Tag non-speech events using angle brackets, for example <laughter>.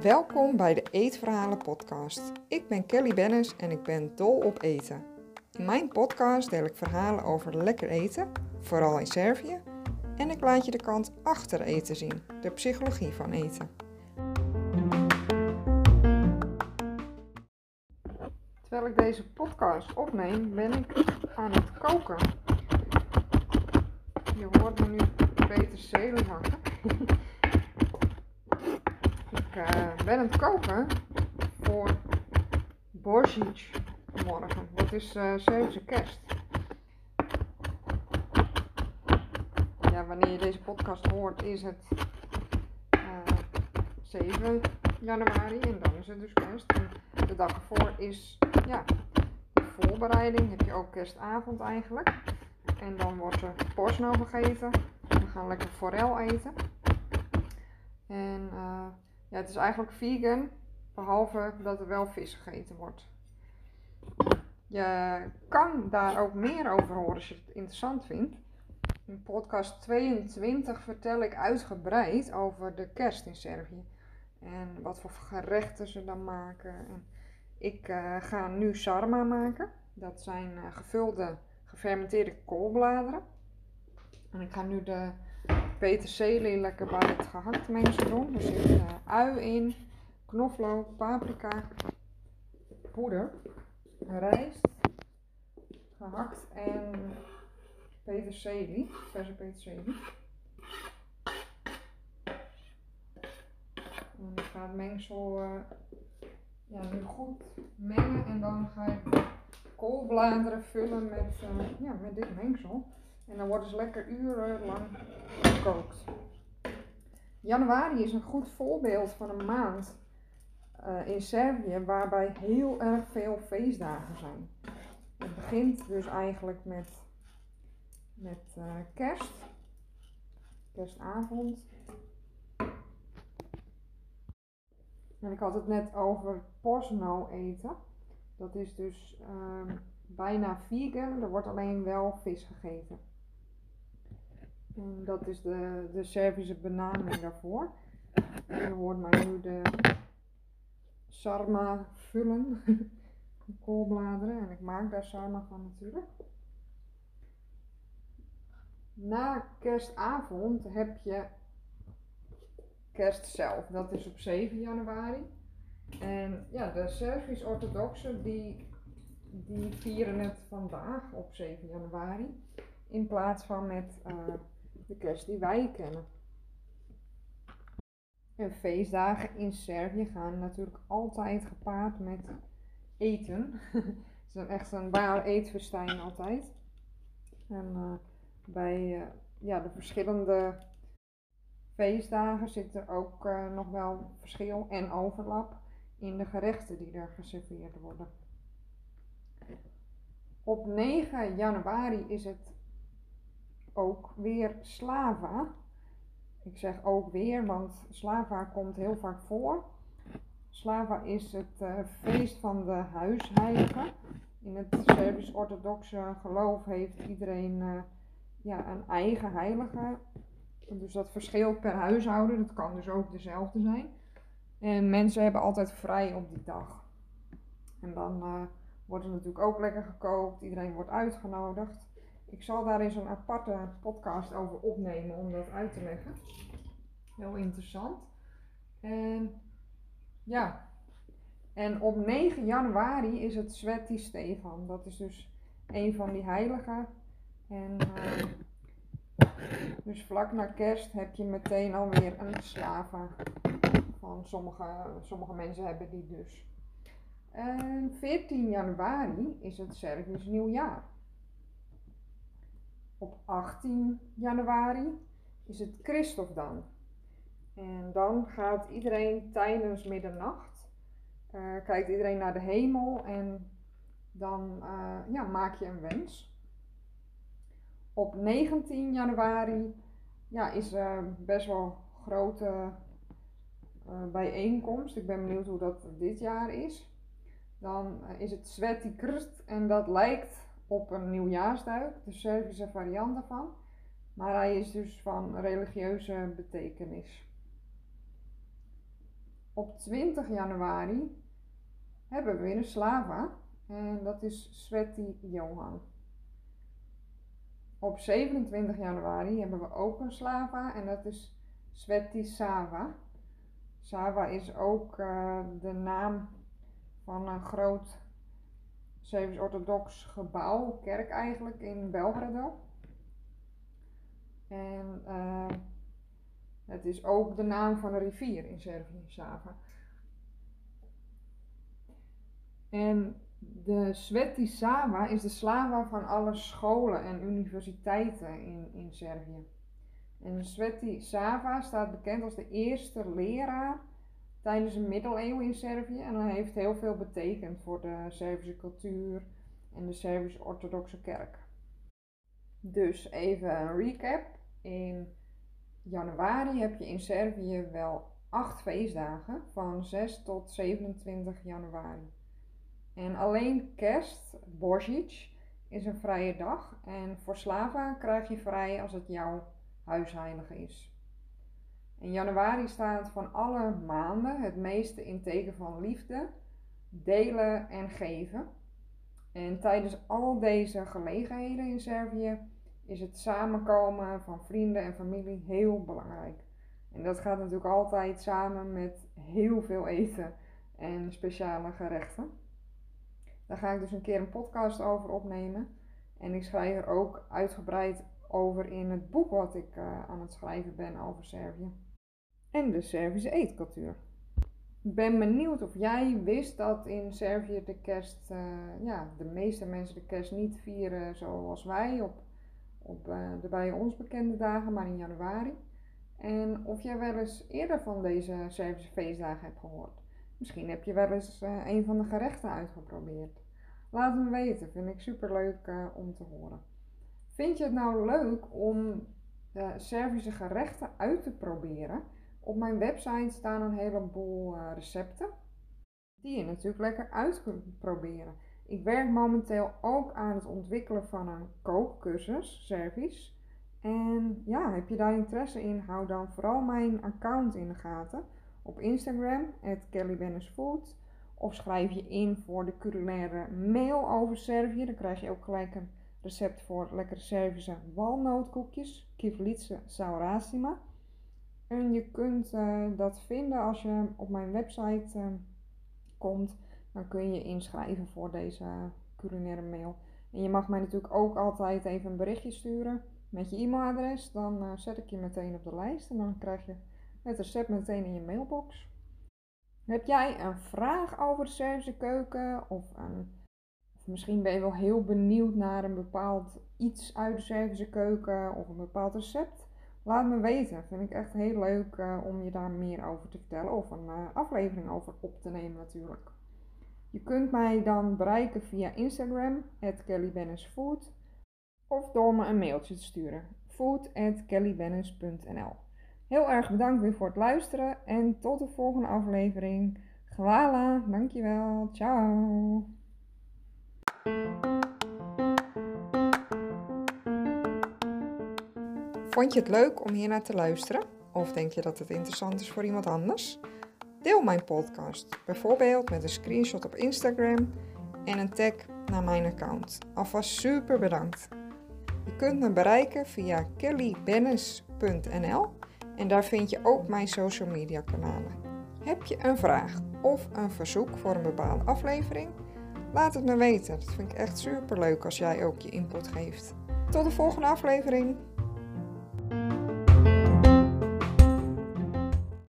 Welkom bij de Eetverhalen podcast. Ik ben Kelly Bennis en ik ben dol op eten. In mijn podcast deel ik verhalen over lekker eten, vooral in Servië, en ik laat je de kant achter eten zien, de psychologie van eten. Terwijl ik deze podcast opneem, ben ik aan het koken. Je hoort me nu peterselie hakken. ik uh, ben aan het koken voor Borsjic morgen. Dat is uh, Servische kerst. Ja, wanneer je deze podcast hoort is het uh, 7 januari en dan is het dus kerst. En de dag ervoor is ja, de voorbereiding. Heb je ook kerstavond eigenlijk. En dan wordt er porno gegeten. We gaan lekker forel eten. En uh, ja, het is eigenlijk vegan, behalve dat er wel vis gegeten wordt. Je kan daar ook meer over horen als je het interessant vindt. In podcast 22 vertel ik uitgebreid over de kerst in Servië. En wat voor gerechten ze dan maken. En ik uh, ga nu sarma maken. Dat zijn uh, gevulde gefermenteerde koolbladeren. En ik ga nu de peterselie lekker bij het gehakt mengsel doen. Er zit uh, ui in, knoflook, paprika, poeder, rijst, gehakt en peterselie, verse peterselie. En ik ga het mengsel uh, ja, nu goed mengen en dan ga ik koolbladeren vullen met, uh, ja, met dit mengsel. En dan worden ze lekker urenlang gekookt. Januari is een goed voorbeeld van een maand uh, in Servië waarbij heel erg veel feestdagen zijn. Het begint dus eigenlijk met, met uh, kerst, kerstavond. En ik had het net over posno eten. Dat is dus uh, bijna vegan, er wordt alleen wel vis gegeten. En dat is de, de Servische benaming daarvoor. En je hoort mij nu de sarma vullen. <laughs> koolbladeren. En ik maak daar sarma van natuurlijk. Na kerstavond heb je kerst zelf. Dat is op 7 januari. En ja, de Servisch-orthodoxen die, die vieren het vandaag op 7 januari. In plaats van met uh, de kerst die wij kennen. En feestdagen in Servië gaan natuurlijk altijd gepaard met eten. <laughs> Het is echt een waar eetfestijn altijd. En uh, bij uh, ja, de verschillende feestdagen zit er ook nog wel verschil en overlap in de gerechten die er geserveerd worden. Op 9 januari is het ook weer Slava. Ik zeg ook weer, want Slava komt heel vaak voor. Slava is het uh, feest van de huisheilige. In het Servisch-orthodoxe geloof heeft iedereen uh, ja, een eigen heilige. Dus dat verschilt per huishouden. Dat kan dus ook dezelfde zijn. En mensen hebben altijd vrij op die dag. En dan uh, wordt er natuurlijk ook lekker gekookt. Iedereen wordt uitgenodigd. Ik zal daar eens een aparte podcast over opnemen om dat uit te leggen. Heel interessant. En ja, en op 9 januari is het Sveti Stefan. Dat is dus een van die heiligen. En uh, dus vlak na kerst heb je meteen alweer een slava. Van sommige, sommige mensen hebben die dus. En 14 januari is het Servisch nieuwjaar. Op 18 januari is het Christofdan. En dan gaat iedereen tijdens middernacht, uh, kijkt iedereen naar de hemel en dan uh, ja, maak je een wens. Op 19 januari ja, is er best wel grote uh, bijeenkomst. Ik ben benieuwd hoe dat dit jaar is. Dan is het Sveti Krst en dat lijkt op een nieuwjaarsduik, de Servische variant daarvan. Maar hij is dus van religieuze betekenis. Op 20 januari hebben we weer een slava. En dat is Sveti Johan. Op 27 januari hebben we ook een slava en dat is Sveti Sava. Sava is ook uh, de naam van een groot Servisch-orthodox gebouw, kerk eigenlijk, in Belgrado. En uh, het is ook de naam van een rivier in Servië, Sava. En de Sveti Sava is de slava van alle scholen en universiteiten in, in Servië. En Sveti Sava staat bekend als de eerste leraar tijdens de middeleeuwen in Servië. En hij heeft heel veel betekend voor de Servische cultuur en de Servische orthodoxe kerk. Dus even een recap. In januari heb je in Servië wel acht feestdagen van 6 tot 27 januari. En alleen kerst, Božić, is een vrije dag. En voor Slava krijg je vrij als het jouw huisheilige is. In januari staat van alle maanden het meeste in teken van liefde, delen en geven. En tijdens al deze gelegenheden in Servië is het samenkomen van vrienden en familie heel belangrijk. En dat gaat natuurlijk altijd samen met heel veel eten en speciale gerechten. Daar ga ik dus een keer een podcast over opnemen. En ik schrijf er ook uitgebreid over in het boek wat ik uh, aan het schrijven ben over Servië. En de Servische eetcultuur. Ik ben benieuwd of jij wist dat in Servië de kerst, uh, ja, de meeste mensen de kerst niet vieren zoals wij op, op uh, de bij ons bekende dagen, maar in januari. En of jij wel eens eerder van deze Servische feestdagen hebt gehoord. Misschien heb je wel eens een van de gerechten uitgeprobeerd. Laat me weten, vind ik super leuk om te horen. Vind je het nou leuk om de Servische gerechten uit te proberen? Op mijn website staan een heleboel uh, recepten die je natuurlijk lekker uit kunt proberen. Ik werk momenteel ook aan het ontwikkelen van een kookcursus, Service. En ja, heb je daar interesse in, hou dan vooral mijn account in de gaten. Op Instagram, @kellybennisfood. Of schrijf je in voor de culinaire mail over Servië. Dan krijg je ook gelijk een recept voor lekkere Servische walnootkoekjes. Kivlitse saurasima. En je kunt uh, dat vinden als je op mijn website uh, komt. Dan kun je inschrijven voor deze culinaire mail. En je mag mij natuurlijk ook altijd even een berichtje sturen met je e-mailadres. Dan uh, zet ik je meteen op de lijst en dan krijg je het recept meteen in je mailbox. Heb jij een vraag over de Servische keuken? Of, een, of misschien ben je wel heel benieuwd naar een bepaald iets uit de Servische keuken of een bepaald recept? Laat me weten. Vind ik echt heel leuk uh, om je daar meer over te vertellen. Of een uh, aflevering over op te nemen natuurlijk. Je kunt mij dan bereiken via Instagram, kellybennisfood. Of door me een mailtje te sturen, food.kellybennis.nl Heel erg bedankt weer voor het luisteren en tot de volgende aflevering. Gwala, dankjewel. Ciao. Vond je het leuk om hier naar te luisteren? Of denk je dat het interessant is voor iemand anders? Deel mijn podcast, bijvoorbeeld met een screenshot op Instagram en een tag naar mijn account. Alvast super bedankt. Je kunt me bereiken via kellybennis.nl en daar vind je ook mijn social media kanalen. Heb je een vraag of een verzoek voor een bepaalde aflevering? Laat het me weten. Dat vind ik echt super leuk als jij ook je input geeft. Tot de volgende aflevering.